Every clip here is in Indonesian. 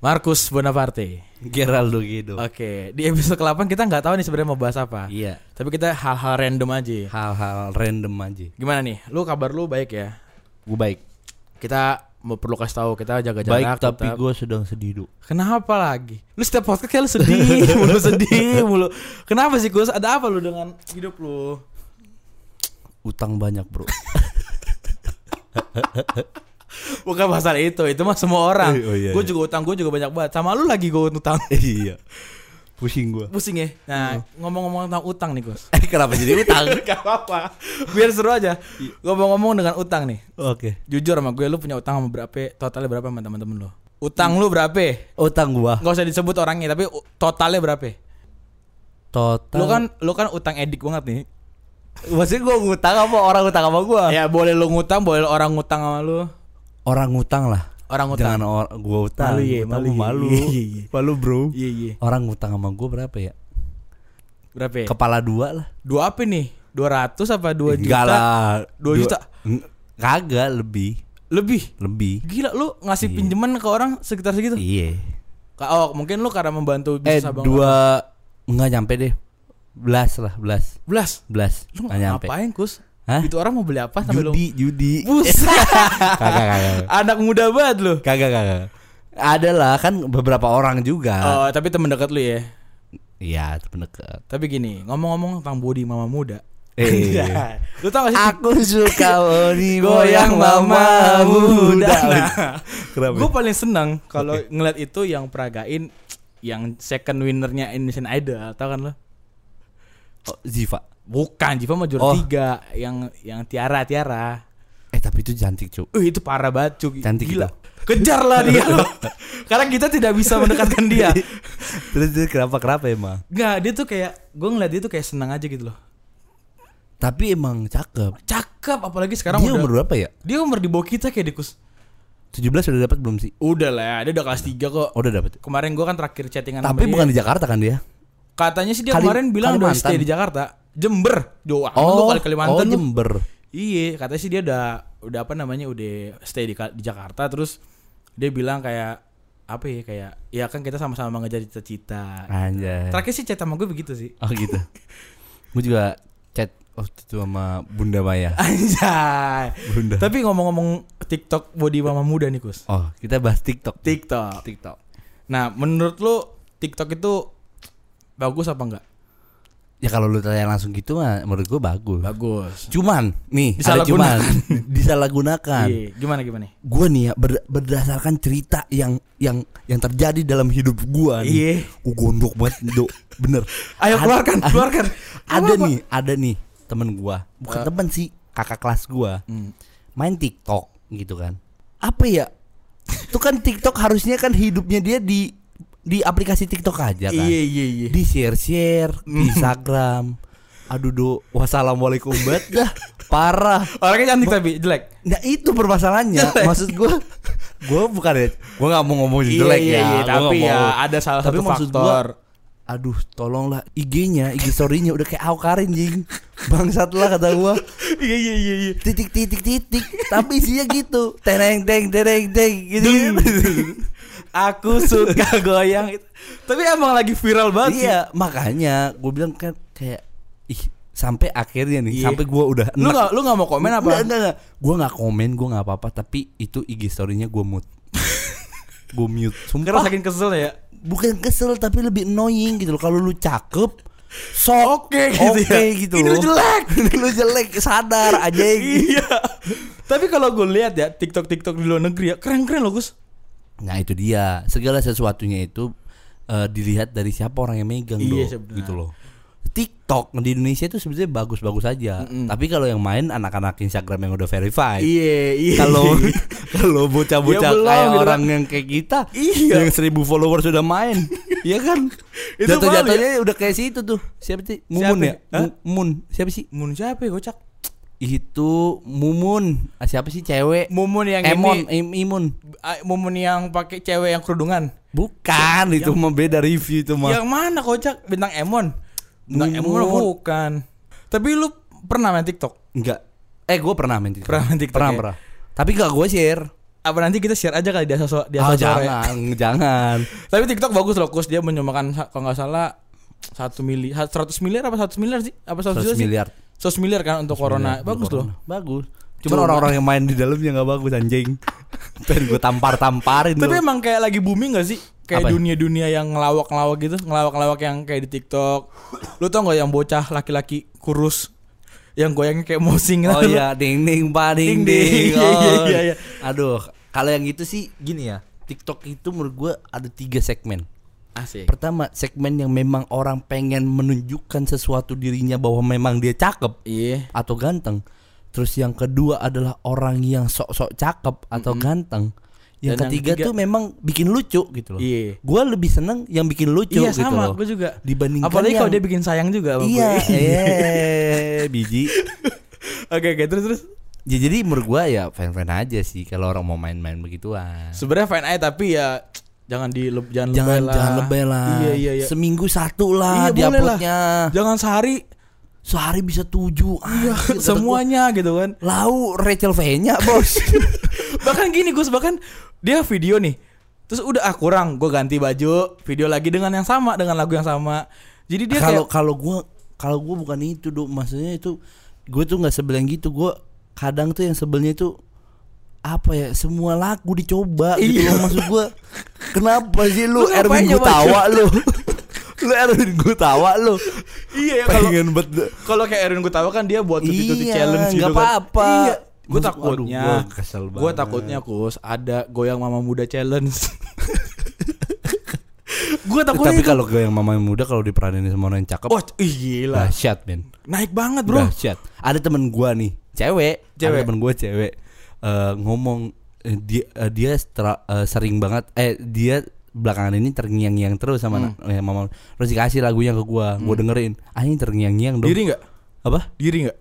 Marcus Bonaparte. Geraldo gitu. Oke, di episode ke-8 kita nggak tahu nih sebenarnya mau bahas apa. Iya. Tapi kita hal-hal random aja. Hal-hal random aja. Gimana nih? Lu kabar lu baik ya? Gue baik. Kita mau perlu kasih tahu kita jaga jarak. Baik tapi tetap. gue sedang sedih, Duk. Kenapa lagi? Lu setiap podcast kayak lu sedih, mulu sedih mulu. Kenapa sih Gus? Ada apa lu dengan hidup lu? Utang banyak, Bro. Bukan masalah itu, itu mah semua orang. Oh, iya, gue iya. juga utang, gue juga banyak banget. Sama lu lagi gue utang. iya. Pusing gue. Pusing ya. Nah, ngomong-ngomong tentang utang nih Gus. Eh, kenapa jadi utang? Gak apa-apa. Biar seru aja. Ngomong-ngomong dengan utang nih. Oke. Jujur sama gue, lu punya utang sama berapa? Totalnya berapa sama teman-teman lu? Utang lu berapa? Utang gua Gak usah disebut orangnya, tapi totalnya berapa? total. Lu kan lu kan utang edik banget nih. maksudnya gua ngutang apa orang ngutang sama gua? Ya boleh lu ngutang, boleh orang ngutang sama lu. Orang ngutang lah. Orang ngutang. Jangan orang gua utang. Malu ya, Utang malu mah ya. malu. Iya, iya, iya. Malu, Bro. Iya iya. Orang ngutang sama gua berapa ya? Berapa? ya? Kepala dua lah. Dua apa nih? 200 apa 2 juta? Enggak lah. Dua juta? Kagak lebih. Lebih. Lebih. Gila lu ngasih Iya. pinjaman ke orang sekitar segitu? Iya. Oh, mungkin lu karena membantu Eh bisnis abang. dua enggak nyampe deh. Belas lah, belas. Belas. Belas. Lu Nggak nyampe. ngapain, Kus? Hah? Itu orang mau beli apa sampai lu? Judi, judi. Buset. kagak, kagak. Anak muda banget lu. Kagak, kagak. Ada lah kan beberapa orang juga. Oh, tapi temen dekat lu ya. Iya, temen dekat. Tapi gini, ngomong-ngomong tentang body mama muda. Eh. Anjay. lu tau gak sih? Aku suka Oni goyang mama muda. Nah, Kenapa? gue paling senang kalau ngeliat itu yang peragain yang second winnernya Indonesian Idol, tau kan lo? Oh, Ziva. Bukan, Jiva mah juara Oh. tiga yang yang Tiara Tiara. Eh tapi itu cantik, Cuk. Uh, itu parah banget cuy. Cantik Gila. itu. Kejar lah dia lo. Karena kita tidak bisa mendekatkan dia. Terus terus kenapa kenapa emang? Nggak, dia tuh kayak gue ngeliat dia tuh kayak senang aja gitu loh. Tapi emang cakep. Cakep apalagi sekarang Dia udah umur berapa ya? dia umur di bawah kita kayak dikus. 17 udah dapat belum sih? Udah lah, dia udah kelas 3 kok. Oh, udah dapat. Kemarin gue kan terakhir chattingan Tapi bukan dia. di Jakarta kan dia? Katanya sih dia Kalim- kemarin bilang udah Kalimantan. stay di Jakarta. Jember. Doa. lu kali Kalimantan oh. Jember. Iya, katanya sih dia udah udah apa namanya udah stay di, di Jakarta terus dia bilang kayak apa ya kayak ya kan kita sama-sama ngejar cita-cita. Anjay. Terakhir sih chat sama gue begitu sih. Oh gitu. Gue juga chat waktu itu sama Bunda Maya. Anjay. Bunda. Tapi ngomong-ngomong TikTok body mama muda nih, Kus. Oh, kita bahas TikTok. TikTok. TikTok. Nah, menurut lu TikTok itu bagus apa enggak? Ya kalau lu tanya langsung gitu mah menurut gue bagus. Bagus. Cuman nih ada cuman disalahgunakan. Iya, gimana gimana? Gue nih ya ber- berdasarkan cerita yang yang yang terjadi dalam hidup gua nih. Iya. Gue gondok banget, do. Bener. Ayo Ad- keluarkan, ad- keluarkan. Ada Apa-apa? nih, ada nih temen gua. Bukan Eh. temen sih, kakak kelas gua. Hmm. Main TikTok gitu kan. Apa ya? Itu kan TikTok harusnya kan hidupnya dia di di aplikasi TikTok aja kan. Iya, iya, iya. Di share-share di Instagram. Aduh, do. Wassalamualaikum banget dah. Parah. Orangnya cantik tapi jelek. Nah itu permasalahannya Jelek. Maksud gue Gue bukan ya Gue gak mau ngomong Iya, jelek iya, ya iya, Gua tapi nggak ya ada salah Tapi satu maksud gua, faktor. Aduh tolonglah IG-nya IG story-nya udah kayak Aukarin jing Bangsat lah kata gue Iya, iya, iya, iya. Titik titik titik Tapi isinya gitu Tereng teng tereng teng gitu. Aku suka goyang itu. Tapi emang lagi viral banget sih. Iya makanya Gue bilang kan kayak Ih sampai akhirnya nih Iya. Sampai gue udah Lu gak, lu gak mau komen apa? Enggak, enggak, enggak. Gue gak komen, gue gak apa-apa Tapi itu IG story-nya gue mute Gue mute Karena Sumpah saking kesel ya. bukan kesel tapi lebih annoying gitu loh kalau lu cakep sok Oke gitu oke ya. gitu Ini lu jelek. Ini lu jelek sadar aja iya. Tapi kalau gue lihat ya TikTok TikTok di luar negeri ya keren keren loh Gus. Nah itu dia segala sesuatunya itu eh, dilihat dari siapa orang yang megang Iya, gitu loh TikTok di Indonesia itu sebenarnya bagus-bagus aja Mm-mm. tapi kalau yang main anak-anak Instagram yang udah verified Iya iya. kalau kalau bocah-bocah Ya belum, kayak gitu orang kan. yang kayak kita Iya. yang seribu followers sudah main Iya kan Itu jatuh-jatuhnya udah kayak situ tuh siapa sih Mumun Siapa? ya Hah? Mu- Mun siapa sih Mun siapa ya kocak? Itu Mumun Ah, siapa sih cewek Mumun yang Emon ini Im- Imun ah, Mumun yang pakai cewek yang kerudungan. bukan itu mah beda review itu mah Yang mana kocak? Bintang Emon. Bintang Emon Mumun. bukan. Tapi lu pernah main TikTok? enggak eh gue pernah main TikTok Pernah main TikTok pernah ya? pernah tapi gak gue share apa nanti kita share aja kali dia sosok dia Ah, sosok jangan, jangan. Tapi TikTok bagus loh, Kus. Dia menyumbangkan kalau nggak salah satu mili, ha- 100 miliar apa 100 miliar sih? Apa 100 juta 100 sih? Miliar. 100 miliar kan untuk corona. Bagus untuk loh. corona. Bagus. Cuman orang-orang yang main di dalamnya nggak bagus anjing. Pengen gue tampar-tamparin Tapi lu. emang kayak lagi booming gak sih? Kayak ya? dunia-dunia yang ngelawak-ngelawak gitu, ngelawak-ngelawak yang kayak di TikTok. Lu tau gak yang bocah laki-laki kurus yang goyangnya kayak mosing Oh iya, ding ding pa Ding, ding. Iya, iya, Oh. iya, iya. Aduh, kalau yang gitu sih gini ya. TikTok itu menurut gue ada tiga segmen. Asik. Pertama, segmen yang memang orang pengen menunjukkan sesuatu dirinya bahwa memang dia cakep Iya. atau ganteng. Terus yang kedua adalah orang yang sok-sok cakep atau ganteng. Yang Dan yang ketiga, ketiga- tuh memang bikin lucu gitu loh. Iya. Gue lebih seneng yang bikin lucu Iya gitu sama, loh. gue juga. Dibandingkan Apalagi kalau yang- dia bikin sayang juga sama Iya, gue. eh biji. Oke, oke, terus terus. Ya, jadi menurut gua ya fan-fan aja sih kalau orang mau main-main begituan. Sebenarnya fine aja tapi ya jangan di jangan, Jangan lebay lah. jangan lebay lah. Iya iya iya. Seminggu satu lah Iya, di lah. Jangan sehari Sehari bisa tujuh. iya, Anjir, semuanya gitu kan. Lau Rachel V-nya bos. bahkan gini Gus bahkan dia video nih. Terus udah ah kurang, gue ganti baju, video lagi dengan yang sama dengan lagu yang sama. Jadi dia Kalau kayak kalau gua kalau gua bukan itu dong. Maksudnya itu gue tuh nggak sebel yang gitu. Gua kadang tuh yang sebelnya itu apa ya semua lagu dicoba gitu Iya. loh maksud gua kenapa sih lu, Lu Erwin nyoba Gutawa lu lu Erwin Gutawa lu iya ya kalau pengen bet kalau kayak Erwin gue tahu kan dia buat tuti-tuti Iya, challenge gitu kan. apa-apa. Iya. Gue takutnya, gue takutnya kus ada goyang mama muda challenge. gue takutnya tapi kalau gue yang mama muda kalau diperanin sama orang yang cakep wah ih gila, dahsyat men naik banget bro. dahsyat ada temen gua nih cewek Cewek. temen gua cewek eh, ngomong eh, dia eh, dia setra- eh, sering banget eh dia belakangan ini terngiang-ngiang terus sama Hmm. na- eh, mama terus dikasih lagunya ke gua gua dengerin ah ini terngiang-ngiang dong Diri nggak? apa Diri nggak?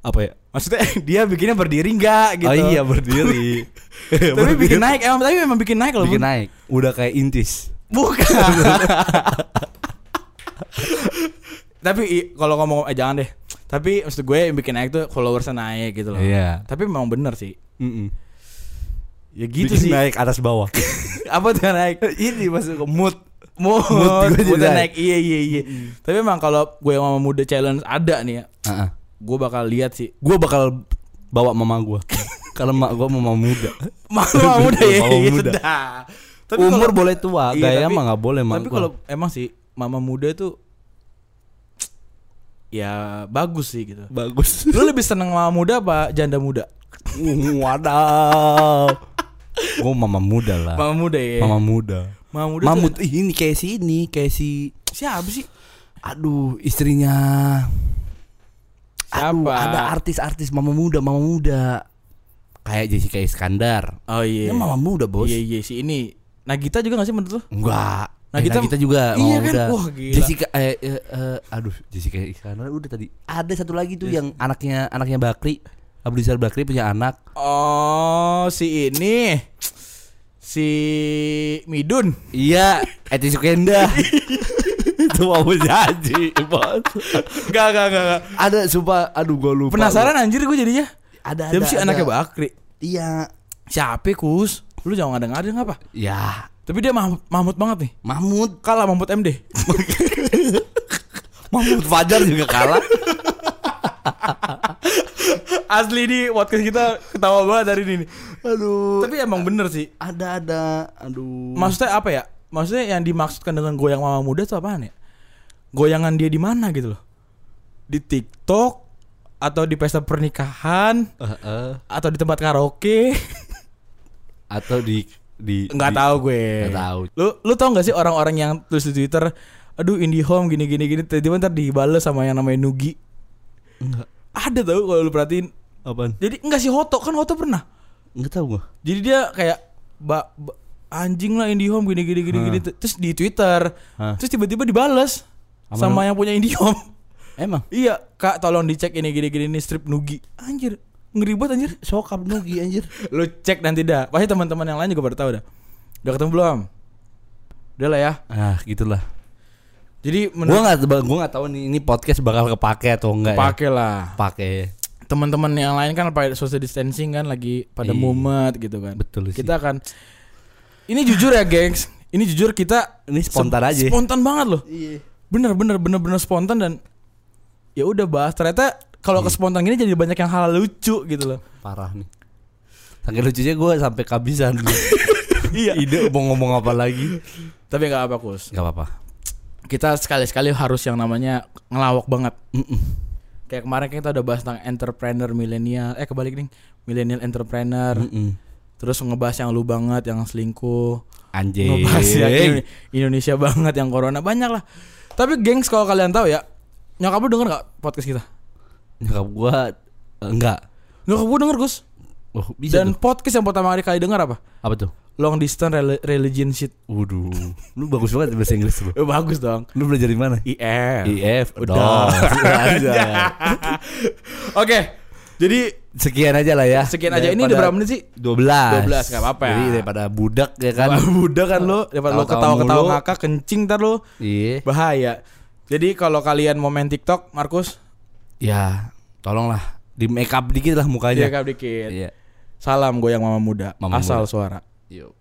apa ya Maksudnya dia bikinnya berdiri nggak gitu? oh iya berdiri tapi bikin naik emang tapi emang bikin naik loh. bikin Bun. naik udah kayak intis Bukan. tapi kalau ngomong eh jangan deh. Tapi maksud gue yang bikin naik tuh followersnya naik gitu loh. Iya. Tapi memang bener sih. Mm-mm. Ya gitu Bikin sih. naik atas bawah Apa tuh naik? ini maksud mood Mood, Mood gue mood juga naik. Iya iya iya. Tapi emang kalau gue yang mama muda challenge ada nih ya, Heeh. gue bakal lihat sih. gue bakal bawa mama gue kalau mak gue mama muda Mama muda ya, Mama iya, muda. sudah. umur kalau- boleh tua Iya, gaya tapi- mah nggak boleh mak Tapi kalau emang sih mama muda tuh ya bagus sih gitu. bagus Lu lebih seneng mama muda apa janda muda? Wadaw gue mama muda lah Mama muda ya. mama muda Mama muda tuh mamut ih, ini kayak si ini kayak si siapa sih? aduh istrinya Aduh, Siapa? ada artis-artis mama muda mama muda kayak Jessica Iskandar Oh iya. Dia mama muda bos Iya iya si ini. Nagita juga gak sih menurut lu? enggak Nah, Eh, kita- kita juga Iya mama kan? muda Wah, gila. Jessica eh, eh, eh, aduh Jessica Iskandar udah tadi ada satu lagi tuh yang anaknya anaknya Bakri Abdul Bakri punya anak Oh si ini si Midun. Iya, Eti Sukenda. itu mau janji, bos. Gak gak gak. gak. Ada sumpah, aduh gue lupa. Penasaran anjir gue jadinya. Ada Siapa ada, sih ada. anaknya Bakri? Iya. Siapa kus? Lu jangan ngada-ngada ngapa? Ya, Tapi dia Mahmud, Mahmud banget nih. Mahmud, Kalah Mahmud MD. Mahmud Fajar juga kalah. Asli di podcast kita ketawa banget hari ini. Aduh. Tapi emang bener sih. ada ada, aduh. Maksudnya apa ya? Maksudnya yang dimaksudkan dengan goyang mama muda itu apaan ya? Goyangan dia di mana gitu loh? Di TikTok atau di pesta pernikahan Eh, eh. atau di tempat karaoke? atau di di Nggak di- tahu gue. Nggak tahu. Lu lu tau gak sih orang-orang yang tulis di Twitter, aduh indie home gini gini gini, tiba-tiba ntar dibales sama yang namanya Nugi. Enggak. Ada tau kalau lu perhatiin. Apaan? Jadi enggak sih Hoto kan Hoto pernah. Enggak tahu gua. Jadi dia kayak ba, ba- anjing lah IndiHome gini gini gini gini terus di Twitter. Hah. Terus tiba-tiba dibales Sama sama yang punya IndiHome. Emang iya, Kak tolong dicek ini gini gini ini strip Nugi. Anjir, ngeri banget anjir. sokap Nugi anjir. Lu cek nanti dah. Pasti teman-teman yang lain juga pada tahu dah. Udah ketemu belum? Udah lah ya. Ah, gitulah. Jadi Gua menurut nggak gua nggak tahu nih ini podcast bakal kepake atau enggak ya. pakai lah. Pakai. teman-teman yang lain kan pada social distancing kan lagi pada Iya. mumet gitu kan. Betul sih. Kita akan ini jujur ya, gengs. Ini jujur kita Ini spontan se- aja. Spontan banget loh. Iya. Bener bener bener bener spontan dan ya udah bahas. Ternyata kalau ke spontan gini jadi banyak yang hal lucu gitu loh. Parah nih. Saking lucunya gue sampai kehabisan. Iya. Ide mau ngomong apa lagi? Tapi nggak apa kus. Gak apa-apa. Kita sekali-sekali harus yang namanya ngelawak banget. Mm-mm. Kayak kemarin kita udah bahas tentang entrepreneur milenial. Eh kebalik nih, milenial entrepreneur. Mm-mm. Terus ngebahas yang lu banget, yang selingkuh. Anjing. Ngebahas yang Indo- Indonesia banget, yang corona banyak lah. Tapi gengs kalau kalian tahu ya, nyokap lu denger gak podcast kita? Nyokap gua eh, enggak. Nyokap gue denger Gus. Oh, bisa Dan tuh. podcast yang pertama kali kali denger apa? Apa tuh? Long distance rel- religion shit. Waduh. Lu bagus banget bahasa Inggris lu. Bagus dong. Lu belajar di mana? IF. IF. Udah. Oke. Jadi Sekian aja lah ya. sekian aja. Ini udah berapa menit sih? 12 12, nggak apa-apa ya. Jadi daripada budak ya kan Udah kan lu, daripada lu ketawa-ketawa ngakak kencing ntar lu. Iya Bahaya. Jadi kalau kalian mau main TikTok, Markus, Ya Tolonglah Di make up dikit lah mukanya dikit. Iya Salam goyang mama muda, Mama asal muda. suara. Yuk